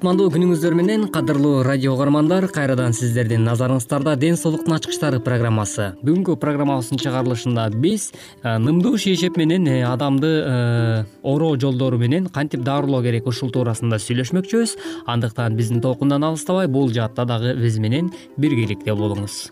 кутмандуу күнүңүздөр менен кадырлуу радио угармандар кайрадан сиздердин назарыңыздарда ден соолуктун ачкычтары программасы. Бүгүнкү программабыздын чыгарылышында биз э, нымдуу шейшеп менен э, адамды э, оороо жолдору менен кантип дарылоо керек ушул туурасында сүйлөшмөкчүбүз? Андыктан биздин толкундан алыстабай бул жаатта дагы биз менен биргеликте болуңуз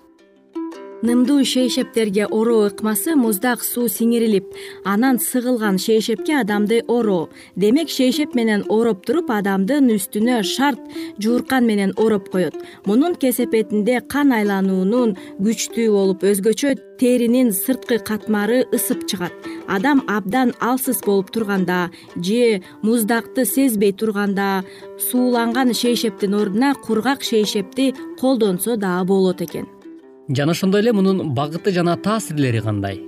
нымдуу шейшептерге ороо ыкмасы муздак суу сиңирилип анан сыгылган шейшепке адамды ороо демек шейшеп менен ороп туруп адамдын үстүнө шарт жууркан менен ороп коет. Мунун кесепетинде кан айлануунун күчтүү болуп өзгөчө теринин сырткы катмары ысып чыгат. Адам абдан алсыз болуп турганда же муздакты сезбей турганда сууланган шейшептин ордуна кургак шейшепти колдонсо дагы болот экен жана ошондой эле мунун багыты жана таасирлери кандай?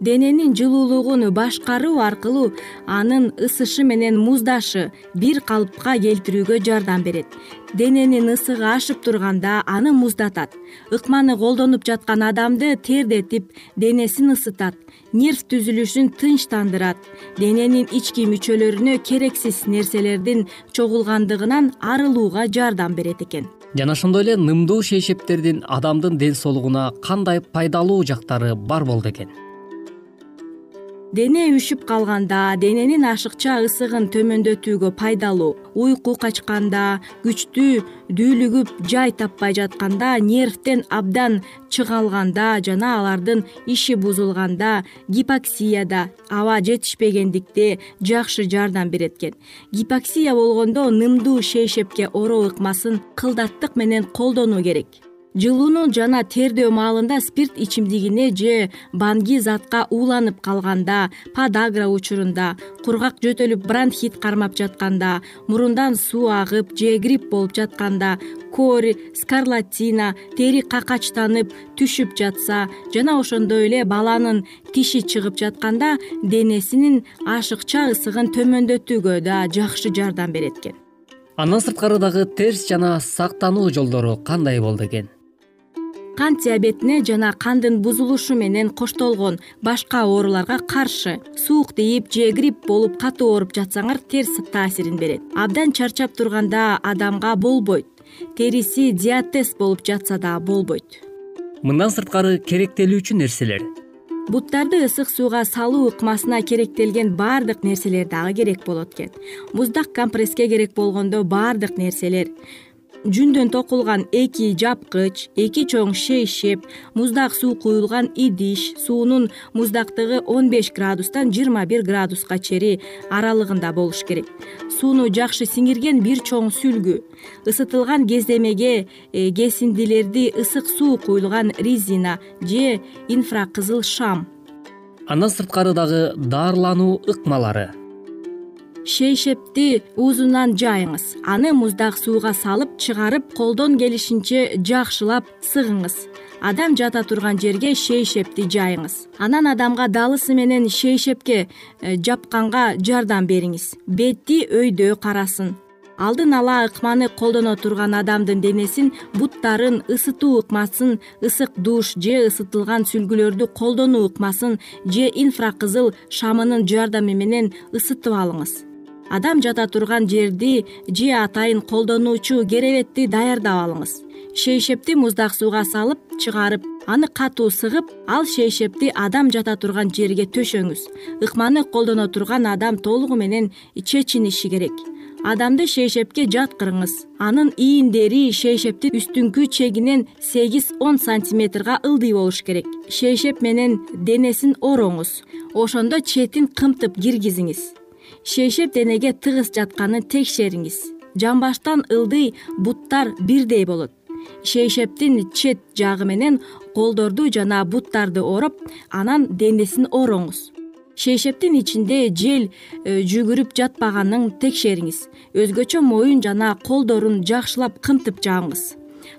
Дененин жылуулугун башкаруу аркылуу анын ысышы менен муздашы бир калыпка келтирүүгө жардам берет. Дененин ысыгы ашып турганда аны муздатат. Ыкманы колдонуп жаткан адамды тердетип денесин ысытат. Нерв түзүлүшүн тынчтандырат. Дененин ички мүчөлөрүнө керексиз нерселердин чогулгандыгынан арылууга жардам берет экен жана ошондой эле нымдуу шейшептердин адамдын ден соолугуна кандай пайдалуу жактары бар болду экен дене үшүп калганда дененин ашыкча ысыгын төмөндөтүүгө пайдалуу уйку качканда күчтүү дүүлүгүп жай таппай жатканда нервтен абдан чыңалганда жана алардын иши бузулганда гипоксияда аба жетишпегендикте жакшы жардам берет экен гипоксия болгондо нымдуу шейшепке ороо ыкмасын кылдаттык менен колдонуу керек жылууну жана тердөө маалында спирт ичимдигине же банги затка ууланып калганда подагра учурунда кургак жөтөлүп бронхит кармап жатканда мурундан суу агып же грипп болуп жатканда кори скарлатина тери какачтанып түшүп жатса жана ошондой эле баланын тиши чыгып жатканда денесинин ашыкча ысыгын төмөндөтүүгө да жакшы жардам берет экен андан сырткары дагы терс жана сактануу жолдору кандай болду экен кант диабетине жана кандын бузулушу менен коштолгон башка ооруларга каршы суук тийип же грипп болуп катуу ооруп жатсаңар терс таасирин берет. Абдан чарчап турганда адамга болбойт. Териси диатез болуп жатса дагы болбойт. Мындан сырткары керектелүүчү нерселер? Буттарды ысык сууга салуу ыкмасына керектелген баардык нерселер дагы керек болот экен. Муздак компресске керек болгондо баардык нерселер жүндөн токулган эки жапкыч эки чоң шейшеп муздак суу куюлган идиш суунун муздактыгы он беш градустан жыйырма бир градуска чейин аралыгында болуш керек. Сууну жакшы сиңирген бир чоң сүлгү ысытылган кездемеге э, кесиндилерди ысык суу куюлган резина же инфракызыл шам. Андан сырткары дагы дарылануу ыкмалары шейшепти уузунан жайыңыз. Аны муздак сууга салып чыгарып колдон келишинче жакшылап сыгыңыз. Адам жата турган жерге шейшепти жайыңыз. Анан адамга далысы менен шейшепке э, жапканга жардам бериңиз. Бетти өйдө карасын. Алдын ала ыкманы колдоно турган адамдын денесин буттарын ысытуу ыкмасын ысык душ же ысытылган сүлгүлөрдү колдонуу ыкмасын же инфракызыл шамынын жардамы менен ысытып алыңыз адам жата турган жерди же атайын колдонуучу керебетти даярдап алыңыз. Шейшепти муздак сууга салып чыгарып аны катуу сыгып ал шейшепти адам жата турган жерге төшөңүз. Ыкманы колдоно турган адам толугу менен чечиниши керек. Адамды шейшепке жаткырыңыз анын ийиндери шейшептин үстүңкү чегинен сегиз он сантиметрга ылдый болуш керек. Шейшеп менен денесин ороңуз. Ошондо четин кымтып киргизиңиз шейшеп денеге тыгыз жатканын текшериңиз. Жамбаштан ылдый буттар бирдей болот. Шейшептин чет жагы менен колдорду жана буттарды ороп анан денесин ороңуз шейшептин ичинде жел э, жүгүрүп жатпаганын текшериңиз. Өзгөчө моюн жана колдорун жакшылап кымтып жааңыз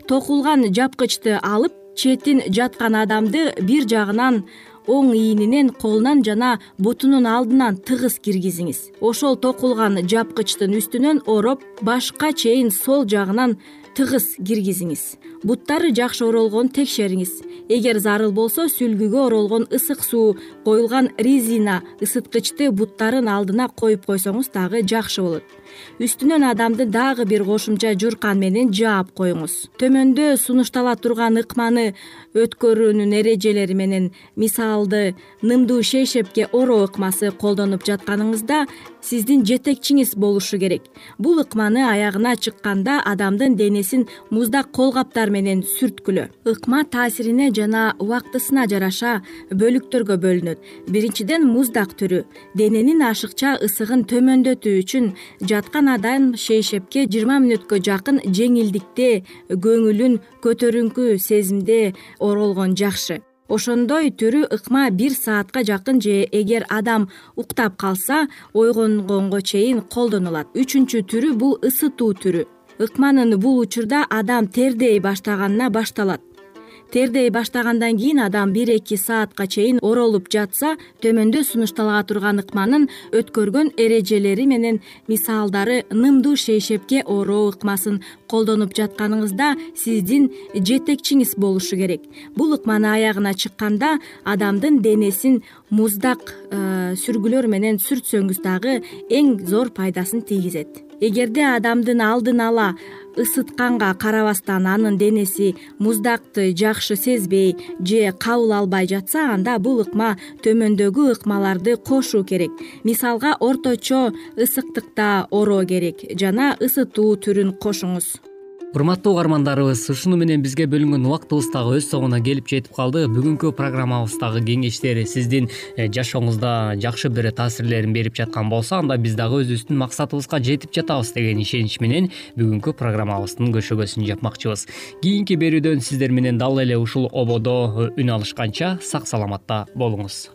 токулган жапкычты алып четин жаткан адамды бир жагынан оң ийининен колунан жана бутунун алдынан тыгыз киргизиңиз. Ошол токулган жапкычтын үстүнөн ороп башка чейин сол жагынан тыгыз киргизиңиз. Буттары жакшы оролгонун текшериңиз. Эгер зарыл болсо сүлгүгө оролгон ысык суу коюлган резина ысыткычты буттарын алдына коюп койсоңуз дагы жакшы болот үстүнөн адамды дагы бир кошумча журкан менен жаап коюңуз. Төмөндө сунуштала турган ыкманы өткөрүүнүн эрежелери менен мисалды нымдуу шейшепке ороо ыкмасы колдонуп жатканыңызда сиздин жетекчиңиз болушу керек. Бул ыкманы аягына чыкканда адамдын денесин муздак кол каптар менен сүрткүлө. Ыкма таасирине жана убактысына жараша бөлүктөргө бөлүнөт. Биринчиден муздак түрү. Дененин ашыкча ысыгын төмөндөтүү үчүн адам шейшепке жыйырма мүнөткө жакын жеңилдикте көңүлүн көтөрүңкү сезимде оролгон жакшы. Ошондой түрү ыкма бир саатка жакын же эгер адам уктап калса ойгонгонго чейин колдонулат. Үчүнчү түрү бул ысытуу түрү. Ыкманын бул учурда адам тердей баштаганына башталат тердей баштагандан кийин адам бир эки саатка чейин оролуп жатса төмөндө сунуштала турган ыкманын өткөргөн эрежелери менен мисалдары нымдуу шейшепке ороо ыкмасын колдонуп жатканыңызда сиздин жетекчиңиз болушу керек. Бул ыкманы аягына чыкканда адамдын денесин муздак э, сүргүлөр менен сүртсөңүз дагы эң зор пайдасын тийгизет. Эгерде адамдын алдын ала ысытканга карабастан анын денеси муздакты жакшы сезбей же кабыл албай жатса анда бул ыкма төмөндөгү ыкмаларды кошуу керек. Мисалга орточо ысыктыкта ороо керек жана ысытуу түрүн кошуңуз урматтуу угармандарыбыз ушуну менен бизге бөлүнгөн убактыбыз дагы өз соңуна келип жетип калды. Бүгүнкү программабыздагы кеңештер сиздин э, жашооңузда жакшы бир таасирлерин берип жаткан болсо анда биз дагы өзүбүздүн максатыбызга жетип жатабыз деген ишенич менен бүгүнкү программабыздын көшөгөсүн жапмакчыбыз. Кийинки берүүдөн сиздер менен дал эле ушул ободо э, үн алышканча сак саламатта болуңуз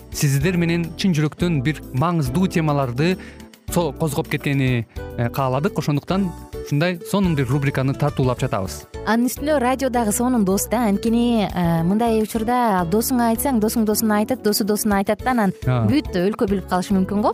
сиздер менен чын жүрөктөн бир маңыздуу темаларды козгоп кеткени э, кааладык. Ошондуктан ушундай сонун бир рубриканы тартуулап жатабыз. Анын үстүнө радио дагы сонун дос да анткени э, мындай учурда досуңа айтсаң досуң досуна айтат досу досуна айтат да анан бүт өлкө билип калышы мүмкүн го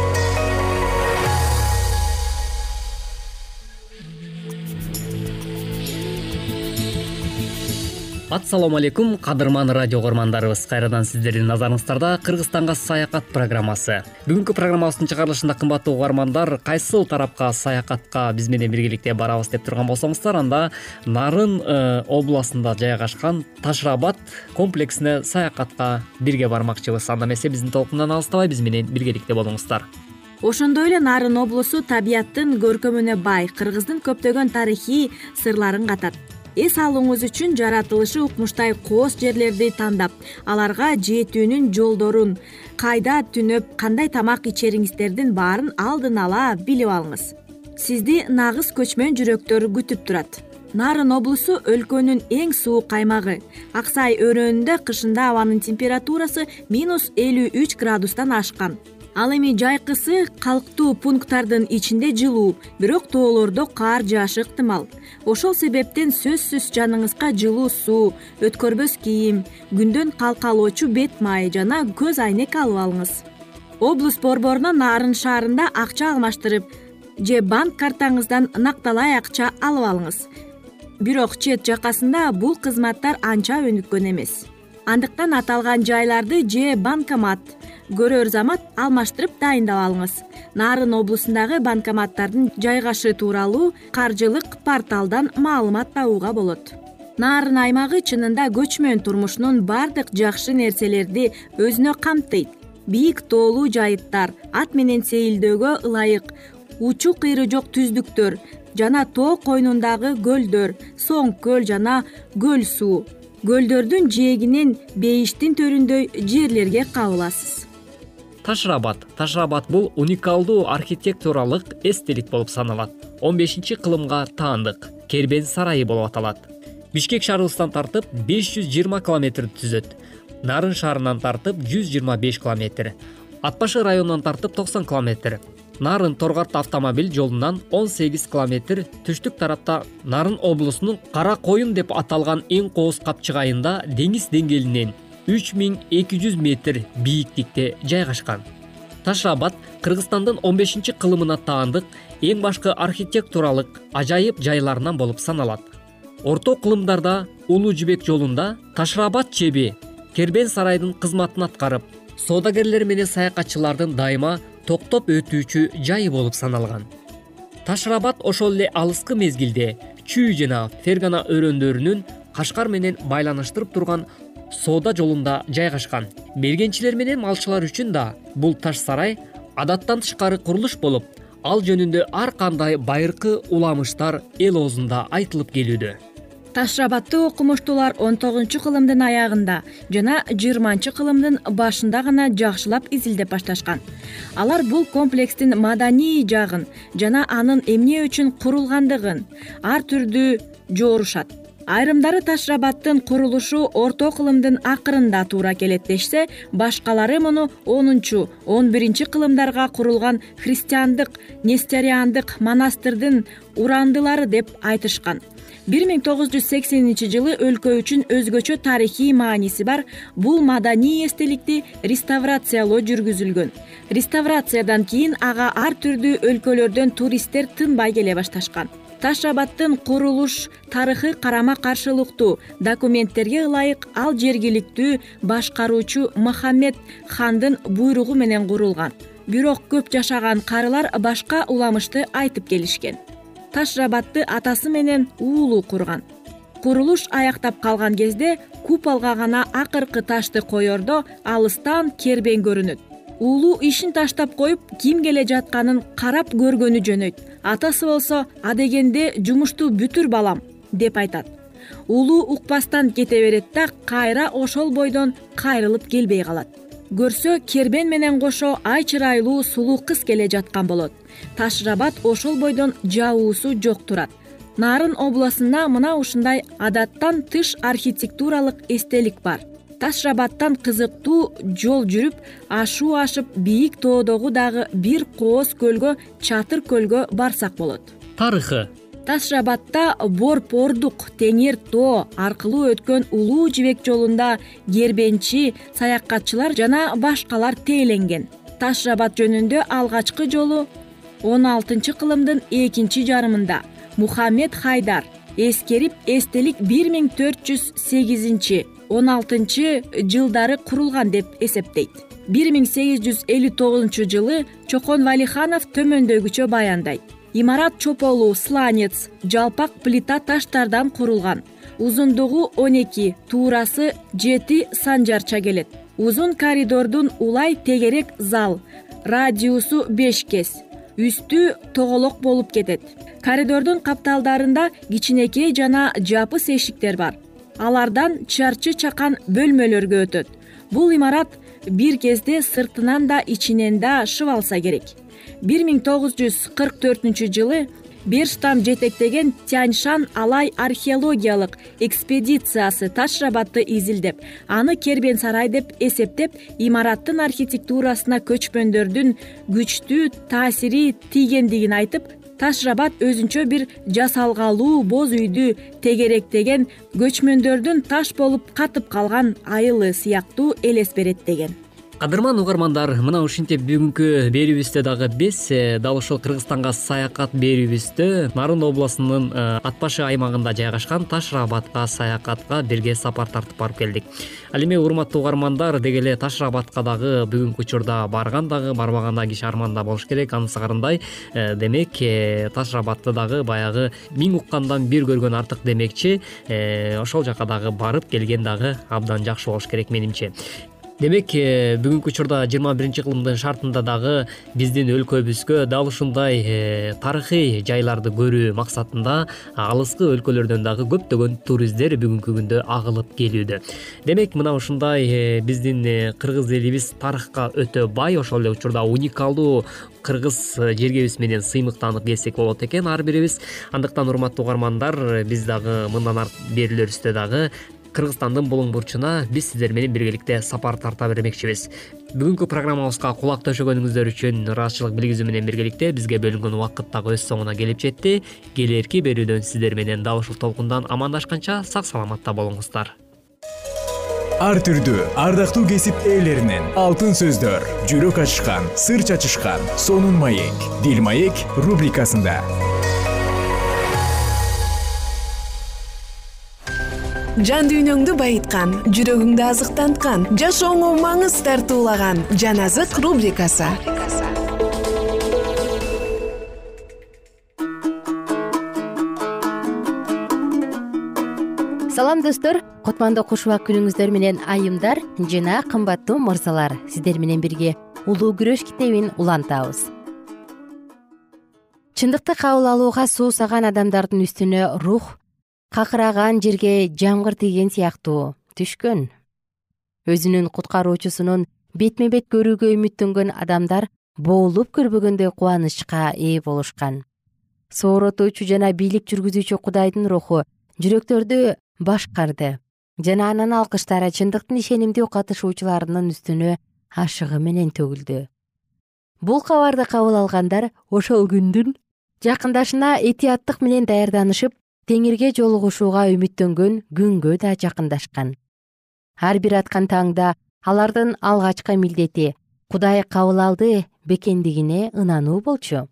ассалому алейкум кадырман радио угармандарыбыз кайрадан сиздердин назарыңыздарда кыргызстанга саякат программасы. Бүгүнкү программабыздын чыгарылышында кымбаттуу угармандар кайсыл тарапка саякатка биз менен биргеликте барабыз деп турган болсоңуздар анда нарын э, областында жайгашкан таш рабад комплексине саякатка бирге бармакчыбыз. Анда эмесе биздин толкундан алыстабай биз менен биргеликте болуңуздар. Ошондой эле нарын облусу табияттын көркөмүнө бай кыргыздын көптөгөн тарыхый сырларын катат эс алууңуз үчүн жаратылышы укмуштай кооз жерлерди тандап аларга жетүүнүн жолдорун кайда түнөп кандай тамак ичериңиздердин баарын алдын ала билип алыңыз. Сизди нагыз көчмөн жүрөктөр күтүп турат. Нарын облусу өлкөнүн эң суук аймагы. Ак сай өрөөнүндө кышында абанын температурасы минус элүү үч градустан ашкан. Ал эми жайкысы калктуу пункттардын ичинде жылуу бирок тоолордо каар жаашы ыктымал ошол себептен сөзсүз жаныңызга жылуу суу өткөрбөс кийим күндөн калкалоочу бет май жана көз айнек алып алыңыз. Облус борборунан нарын шаарында акча алмаштырып же банк картаңыздан накталай акча алып алыңыз. Бирок чет жакасында бул кызматтар анча өнүккөн эмес. Андыктан аталган жайларды же банкомат көрөр замат алмаштырып дайындап алыңыз. Нарын облусундагы банкоматтардын жайгашы тууралуу каржылык порталдан маалымат табууга болот. Нарын аймагы чынында көчмөн турмушунун баардык жакшы нерселерди өзүнө камтыйт. Бийик тоолуу жайыттар ат менен сейилдөөгө ылайык учу кыйры жок түздүктөр жана тоо койнундагы көлдөр соң көл жана көл суу. Көлдөрдүн жээгинен бейиштин төрүндөй жерлерге кабыласыз таш рабад таш рабад бул уникалдуу архитектуралык эстелик болуп саналат. Он бешинчи кылымга таандык. Кербен сарайы болуп аталат. Бишкек шаарыбыздан тартып беш жүз жыйырма километрди түзөт. Нарын шаарынан тартып жүз жыйырма беш километр. Ат башы районунан тартып токсон километр. Нарын торгарт автомобиль жолунан он сегиз километр. Түштүк тарапта нарын облусунун кара коюн деп аталган эң кооз капчыгайында деңиз деңгээлинен үч миң эки жүз метр бийиктикте жайгашкан. Таш рабад кыргызстандын он бешинчи кылымына таандык эң башкы архитектуралык ажайып жайларынан болуп саналат. Орто кылымдарда улуу жибек жолунда ташрабад чеби кербен сарайдын кызматын аткарып соодагерлер менен саякатчылардын дайыма токтоп өтүүчү жайы болуп саналган. Ташрабад ошол эле алыскы мезгилде чүй жана фергана өрөөндөрүнүн кашкар менен байланыштырып турган соода жолунда жайгашкан. Мергенчилер менен малчылар үчүн да бул таш сарай адаттан тышкары курулуш болуп ал жөнүндө ар кандай байыркы уламыштар эл оозунда айтылып келүүдө. Ташрабаддуу окумуштуулар он тогузунчу кылымдын аягында жана жыйырманчы кылымдын башында гана жакшылап изилдеп башташкан. Алар бул комплекстин маданий жагын жана анын эмне үчүн курулгандыгын ар түрдүү жоорушат айрымдары ташрабаддын курулушу орто кылымдын акырында туура келет дешсе башкалары муну онунчу он биринчи кылымдарга курулган христиандык нестериандык монастырдын урандылары деп айтышкан. Бир миң тогуз жүз сексенинчи жылы өлкө үчүн өзгөчө тарыхый мааниси бар. Бул маданий эстеликти реставрациялоо жүргүзүлгөн. Реставрациядан кийин ага ар түрдүү өлкөлөрдөн туристтер тынбай келе башташкан ташрабаддын курулуш тарыхы карама каршылыктуу. Документтерге ылайык ал жергиликтүү башкаруучу махамед хандын буйругу менен курулган. Бирок көп жашаган карылар башка уламышты айтып келишкен. Ташрабадды атасы менен уулу курган. Курулуш аяктап калган кезде куполго гана акыркы ташты коердо алыстан кербен көрүнөт уулу ишин таштап коюп ким келе жатканын карап көргөнү жөнөйт. Атасы болсо адегенде жумушту бүтүр балам деп айтат. Уулу укпастан кете берет да кайра ошол бойдон кайрылып келбей калат. Көрсө кербен менен кошо ай чырайлуу сулуу кыз келе жаткан болот. Ташрабад ошол бойдон жабуусу жок турат. Нарын областында мына ушундай адаттан тыш архитектуралык эстелик бар ташрабадтан кызыктуу жол жүрүп ашуу ашып бийик тоодогу дагы бир кооз көлгө чатыр көлгө барсак болот. Тарыхы. Ташрабадта борп ордук теңир тоо аркылуу өткөн улуу жибек жолунда кербенчи саякатчылар жана башкалар тээленген ташрабад жөнүндө алгачкы жолу он алтынчы кылымдын экинчи жарымында мухаммед хайдар эскерип эстелик бир миң төрт жүз сегизинчи он алтынчы жылдары курулган деп эсептейт. бир миң сегиз жүз элүү тогузунчу жылы чокон валиханов төмөндөгүчө баяндайт. Имарат чополу сланец жалпак плита таштардан курулган. Узундугу он эки туурасы жети санжарча келет. Узун коридордун улай тегерек зал радиусу беш кес. Үстү тоголок болуп кетет. Коридордун капталдарында кичинекей жана жапыс эшиктер бар алардан чарчы чакан бөлмөлөргө өтөт. Бул имарат бир кезде сыртынан да ичинен да шыбалса керек. Бир миң тогуз жүз кырк төртүнчү жылы берштам жетектеген тяньшан алай археологиялык экспедициясы ташрабадты изилдеп аны кербен сарай деп эсептеп имараттын архитектурасына көчмөндөрдүн күчтүү таасири тийгендигин айтып ташрабад өзүнчө бир жасалгалуу боз үйдү тегеректеген көчмөндөрдүн таш болуп катып калган айылы сыяктуу элес берет деген кадырман угармандар мына ушинтип бүгүнкү берүүбүздө дагы биз э, дал ушул кыргызстанга саякат берүүбүздө нарын областынын э, ат башы аймагында жайгашкан ташрабадка саякатка бирге сапар тартып барып келдик. Ал эми урматтуу угармандар деги эле ташрабадка дагы бүгүнкү учурда барган дагы барбаган дагы киши арманда болуш керек. Анысы кандай э, демек ташрабадты дагы баягы миң уккандан бир көргөн артык демекчи ошол жака дагы барып келген дагы абдан жакшы болуш керек менимче демек э, бүгүнкү учурда жыйырма биринчи кылымдын шартында дагы биздин өлкөбүзгө дал ушундай э, тарыхый жайларды көрүү максатында алыскы өлкөлөрдөн дагы көптөгөн туристтер бүгүнкү күндө агылып келүүдө. Демек мына ушундай э, биздин кыргыз элибиз тарыхка өтө бай ошол эле учурда уникалдуу кыргыз жергебиз менен сыймыктанып келсек болот экен ар бирибиз. Андыктан урматтуу угармандар биз дагы мындан аркы берүүлөрүбүздө дагы кыргызстандын булуң бурчуна биз сиздер менен биргеликте сапар тарта бермекчибиз. Бүгүнкү программабызга кулак төшөгөнүңүздөр үчүн ыраазычылык билгизүү менен биргеликте бизге бөлүнгөн убакыт дагы өз соңуна келип жетти. Келэрки берүүдөн сиздер менен дал ушул толкундан амандашканча сак саламатта болуңуздар. Ар түрдүү ардактуу кесип ээлеринен алтын сөздөр жүрөк ачышкан сыр чачышкан сонун маек дил маек рубрикасында жан дүйнөңдү байыткан жүрөгүңдү азыктанткан жашооңо маңыз тартуулаган жан азык рубрикасы. Салам достор. Кутмандуу куш убак күнүңүздөр менен айымдар жана кымбаттуу мырзалар. Сиздер менен бирге улуу күрөш китебин улантабыз. Чындыкты кабыл алууга суусаган адамдардын үстүнө рух какыраган жерге жамгыр тийген сыяктуу түшкөн. Өзүнүн куткаруучусунун бетме бет көрүүгө үмүттөнгөн адамдар боолуп көрбөгөндөй кубанычка ээ болушкан. Сооротуучу жана бийлик жүргүзүүчү кудайдын руху жүрөктөрдү башкарды жана анын алкыштары чындыктын ишенимдүү катышуучуларынын үстүнө ашыгы менен төгүлдү. Бул кабарды кабыл алгандар ошол күндүн жакындашына этияттык менен даярданышып теңирге жолугушууга үмүттөнгөн күнгө да жакындашкан. Ар бир аткан таңда алардын алгачкы милдети кудай кабыл алды бекендигине ынануу болчу.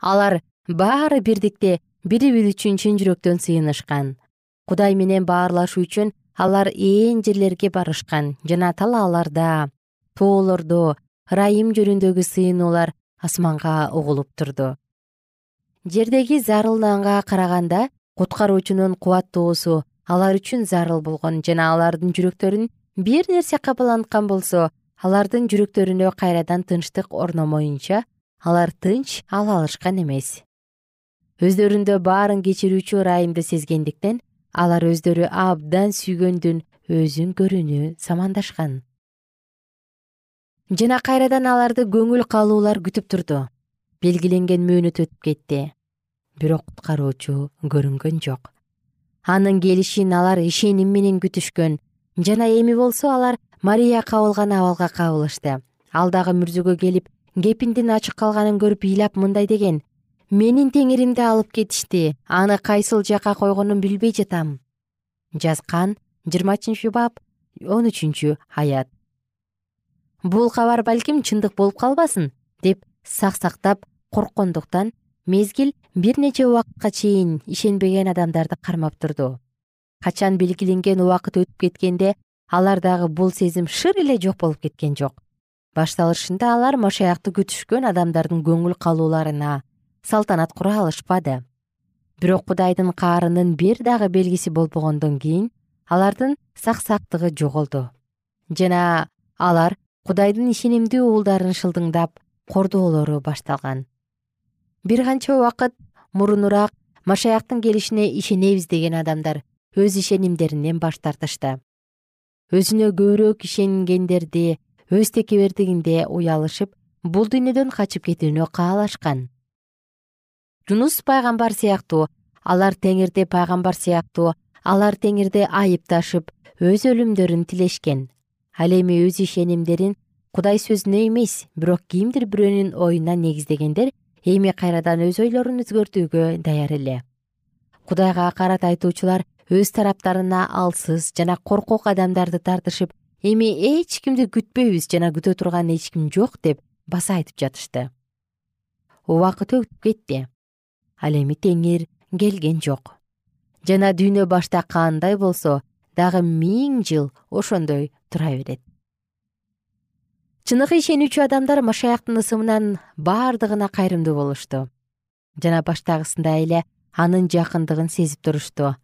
Алар баары бирдикте бири бири үчүн чын жүрөктөн сыйынышкан. Кудай менен баарлашуу үчүн алар ээн жерлерге барышкан жана талааларда тоолордо ырайым жөнүндөгү сыйынуулар асманга угулуп турду жердеги зарыл нанга караганда куткаруучунун кубаттуусу алар үчүн зарыл болгон жана алардын жүрөктөрүн бир нерсе капаланткан болсо алардын жүрөктөрүнө кайрадан тынчтык орномоюнча алар тынч ала алышкан эмес. Өздөрүндө баарын кечирүүчү ырайымды сезгендиктен алар өздөрү абдан сүйгөндүн өзүн көрүүнү самандашкан. Жана кайрадан аларды көңүл калуулар күтүп турду белгиленген мөөнөт өтүп кетти. Бирок куткаруучу көрүнгөн жок. Анын келишин алар ишеним менен күтүшкөн. Жана эми болсо алар мария кабылган абалга кабылышты. Ал дагы мүрзөгө келип кепиндин ачык калганын көрүп ыйлап мындай деген. Менин теңиримди алып кетишти. Аны кайсыл жака койгонун билбей жатам жазган жыйырмачынчы бап он үчүнчү аят. Бул кабар балким чындык болуп калбасын деп саксактап корккондуктан мезгил бир нече убакытка чейин ишенбеген адамдарды кармап турду. Качан белгиленген убакыт өтүп кеткенде алар дагы бул сезим шыр эле жок болуп кеткен жок. Башталышында алар машаякты күтүшкөн адамдардын көңүл калууларына салтанат кура алышпады. Бирок кудайдын каарынын бир дагы белгиси болбогондон кийин алардын саксактыгы жоголду. Жана алар кудайдын ишенимдүү уулдарын шылдыңдап кордоолору башталган бир канча убакыт мурунураак машаяктын келишине ишенебиз деген адамдар өз ишенимдеринен баш тартышты. Өзүнө көбүрөөк ишенгендерди өз текебердигинде уялышып бул дүйнөдөн качып кетүүнү каалашкан. Жунус пайгамбар сыяктуу алар теңирди пайгамбар сыяктуу алар теңирди айыпташып өз өлүмдөрүн тилешкен. Ал эми өз ишенимдерин кудай сөзүнө эмес бирок кимдир бирөөнүн оюна негиздегендер эми кайрадан өз ойлорун өзгөртүүгө даяр эле. Кудайга акарат айтуучулар өз тараптарына алсыз жана коркок адамдарды тартышып эми эч кимди күтпөйбүз жана күтө турган эч ким жок деп баса айтып жатышты. Убакыт өтүп кетти. Ал эми теңир келген жок. Жана дүйнө башта кандай болсо дагы миң жыл ошондой тура берет чыныгы ишенүүчү адамдар машаяктын ысымынан бардыгына кайрымдуу болушту. Жана баштагысындай эле анын жакындыгын сезип турушту.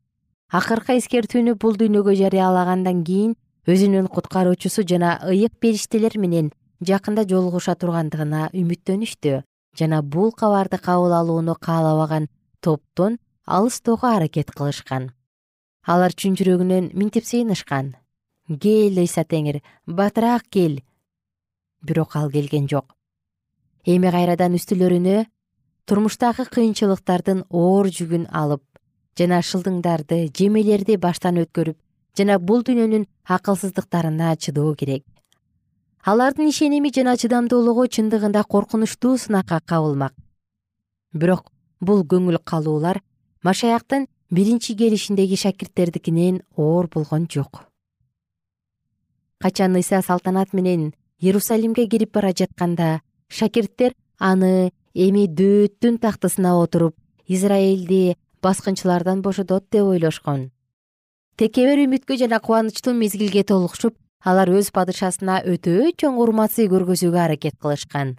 Акыркы эскертүүнү бул дүйнөгө жарыялагандан кийин өзүнүн куткаруучусу жана ыйык периштелер менен жакында жолугуша тургандыгына үмүттөнүштү. Жана бул кабарды кабыл алууну каалабаган топтон алыстоого аракет кылышкан. Алар чын жүрөгүнөн мынтип сыйынышкан. Кел ыйса теңир батыраак кел бирок ал келген жок. Эми кайрадан үстүлөрүнө турмуштагы кыйынчылыктардын оор жүгүн алып жана шылдыңдарды жемелерди баштан өткөрүп жана бул дүйнөнүн акылсыздыктарына чыдоо керек. Алардын ишеними жана чыдамдуулугу чындыгында коркунучтуу сынакка кабылмак. Бирок бул көңүл калуулар машаяктын биринчи келишиндеги шакирттердикинен оор болгон жок. Качан ыйса салтанат менен иерусалимге кирип бара жатканда шакирттер аны эми дөөттүн тактысына отуруп израилди баскынчылардан бошотот деп ойлошкон. Текебер үмүткө жана кубанычтуу мезгилге толукушуп алар өз падышасына өтө чоң урмат сый көргөзүүгө аракет кылышкан.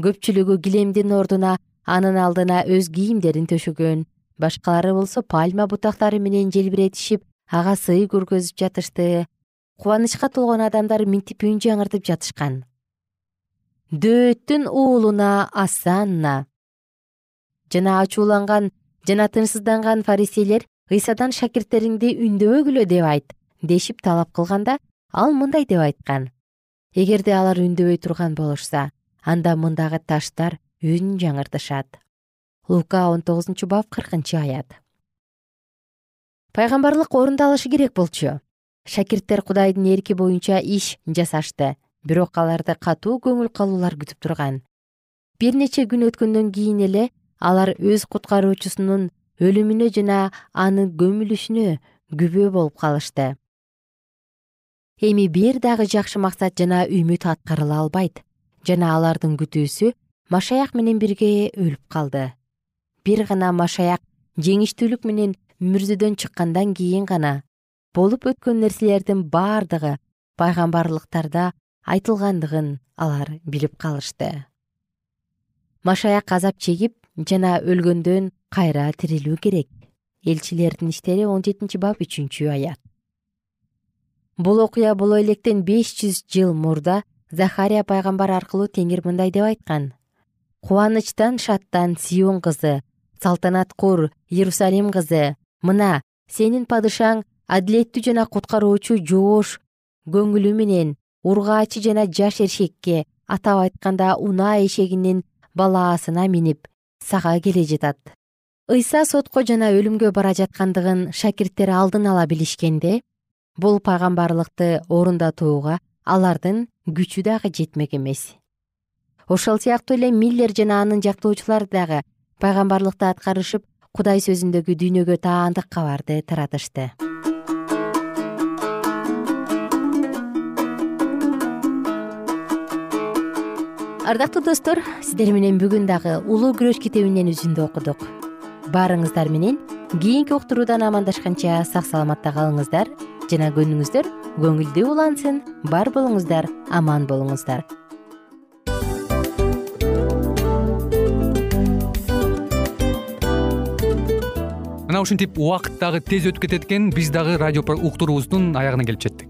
Көпчүлүгү килемдин ордуна анын алдына өз кийимдерин төшөгөн башкалары болсо пальма бутактары менен желбиретишип ага сый көргөзүп жатышты кубанычка толгон адамдар минтип үн жаңыртып жатышкан. Дөөттүн уулуна асанна. Жана ачууланган жана тынчсызданган фарисейлер ыйсадан шакирттериңди үндөбөгүлө деп айт дешип талап кылганда ал мындай деп айткан. Эгерде алар үндөбөй турган болушса анда мындагы таштар үн жаңыртышат. Лука он тогузунчу бап кыркынчы аят. Пайгамбарлык орундалышы керек болчу шакирттер кудайдын эрки боюнча иш жасашты бирок аларды катуу көңүл калуулар күтүп турган. Бир нече күн өткөндөн кийин эле алар өз куткаруучусунун өлүмүнө жана анын көмүлүшүнө күбө болуп калышты. Эми бир дагы жакшы максат жана үмүт аткарыла албайт жана алардын күтүүсү машаяк менен бирге өлүп калды. Бир гана машаяк жеңиштүүлүк менен мүрзөдөн чыккандан кийин гана болуп өткөн нерселердин бардыгы пайгамбарлыктарда айтылгандыгын алар билип калышты. Машаяк азап чегип жана өлгөндөн кайра тирилүү керек. Элчилердин иштери он жетинчи бап үчүнчү аят. Бул окуя боло электен беш жүз жыл мурда захария пайгамбар аркылуу теңир мындай деп айткан. Кубанычтан шаттан сион кызы салтанат кур иерусалим кызы мына сенин падышаң адилеттүү жана куткаруучу жоош көңүлү менен ургаачы жана жаш эршекке атап айтканда унаа эшегинин балаасына минип сага келе жатат. Ыйса сотко жана өлүмгө бара жаткандыгын шакирттер алдын ала билишкенде бул пайгамбарлыкты орундатууга алардын күчү дагы жетмек эмес. Ошол сыяктуу эле миллер жана анын жактоочулары дагы пайгамбарлыкты аткарышып кудай сөзүндөгү дүйнөгө таандык кабарды таратышты ардактуу достор сиздер менен бүгүн дагы улуу күрөш китебинен үзүндү окудук. Баарыңыздар менен кийинки уктуруудан амандашканча сак саламатта калыңыздар жана күнүңүздөр көңүлдүү улансын. Бар болуңуздар аман болуңуздар. Мына ушинтип убакыт дагы тез өтүп кетет экен. Биз дагы радио уктуруубуздун аягына келип жеттик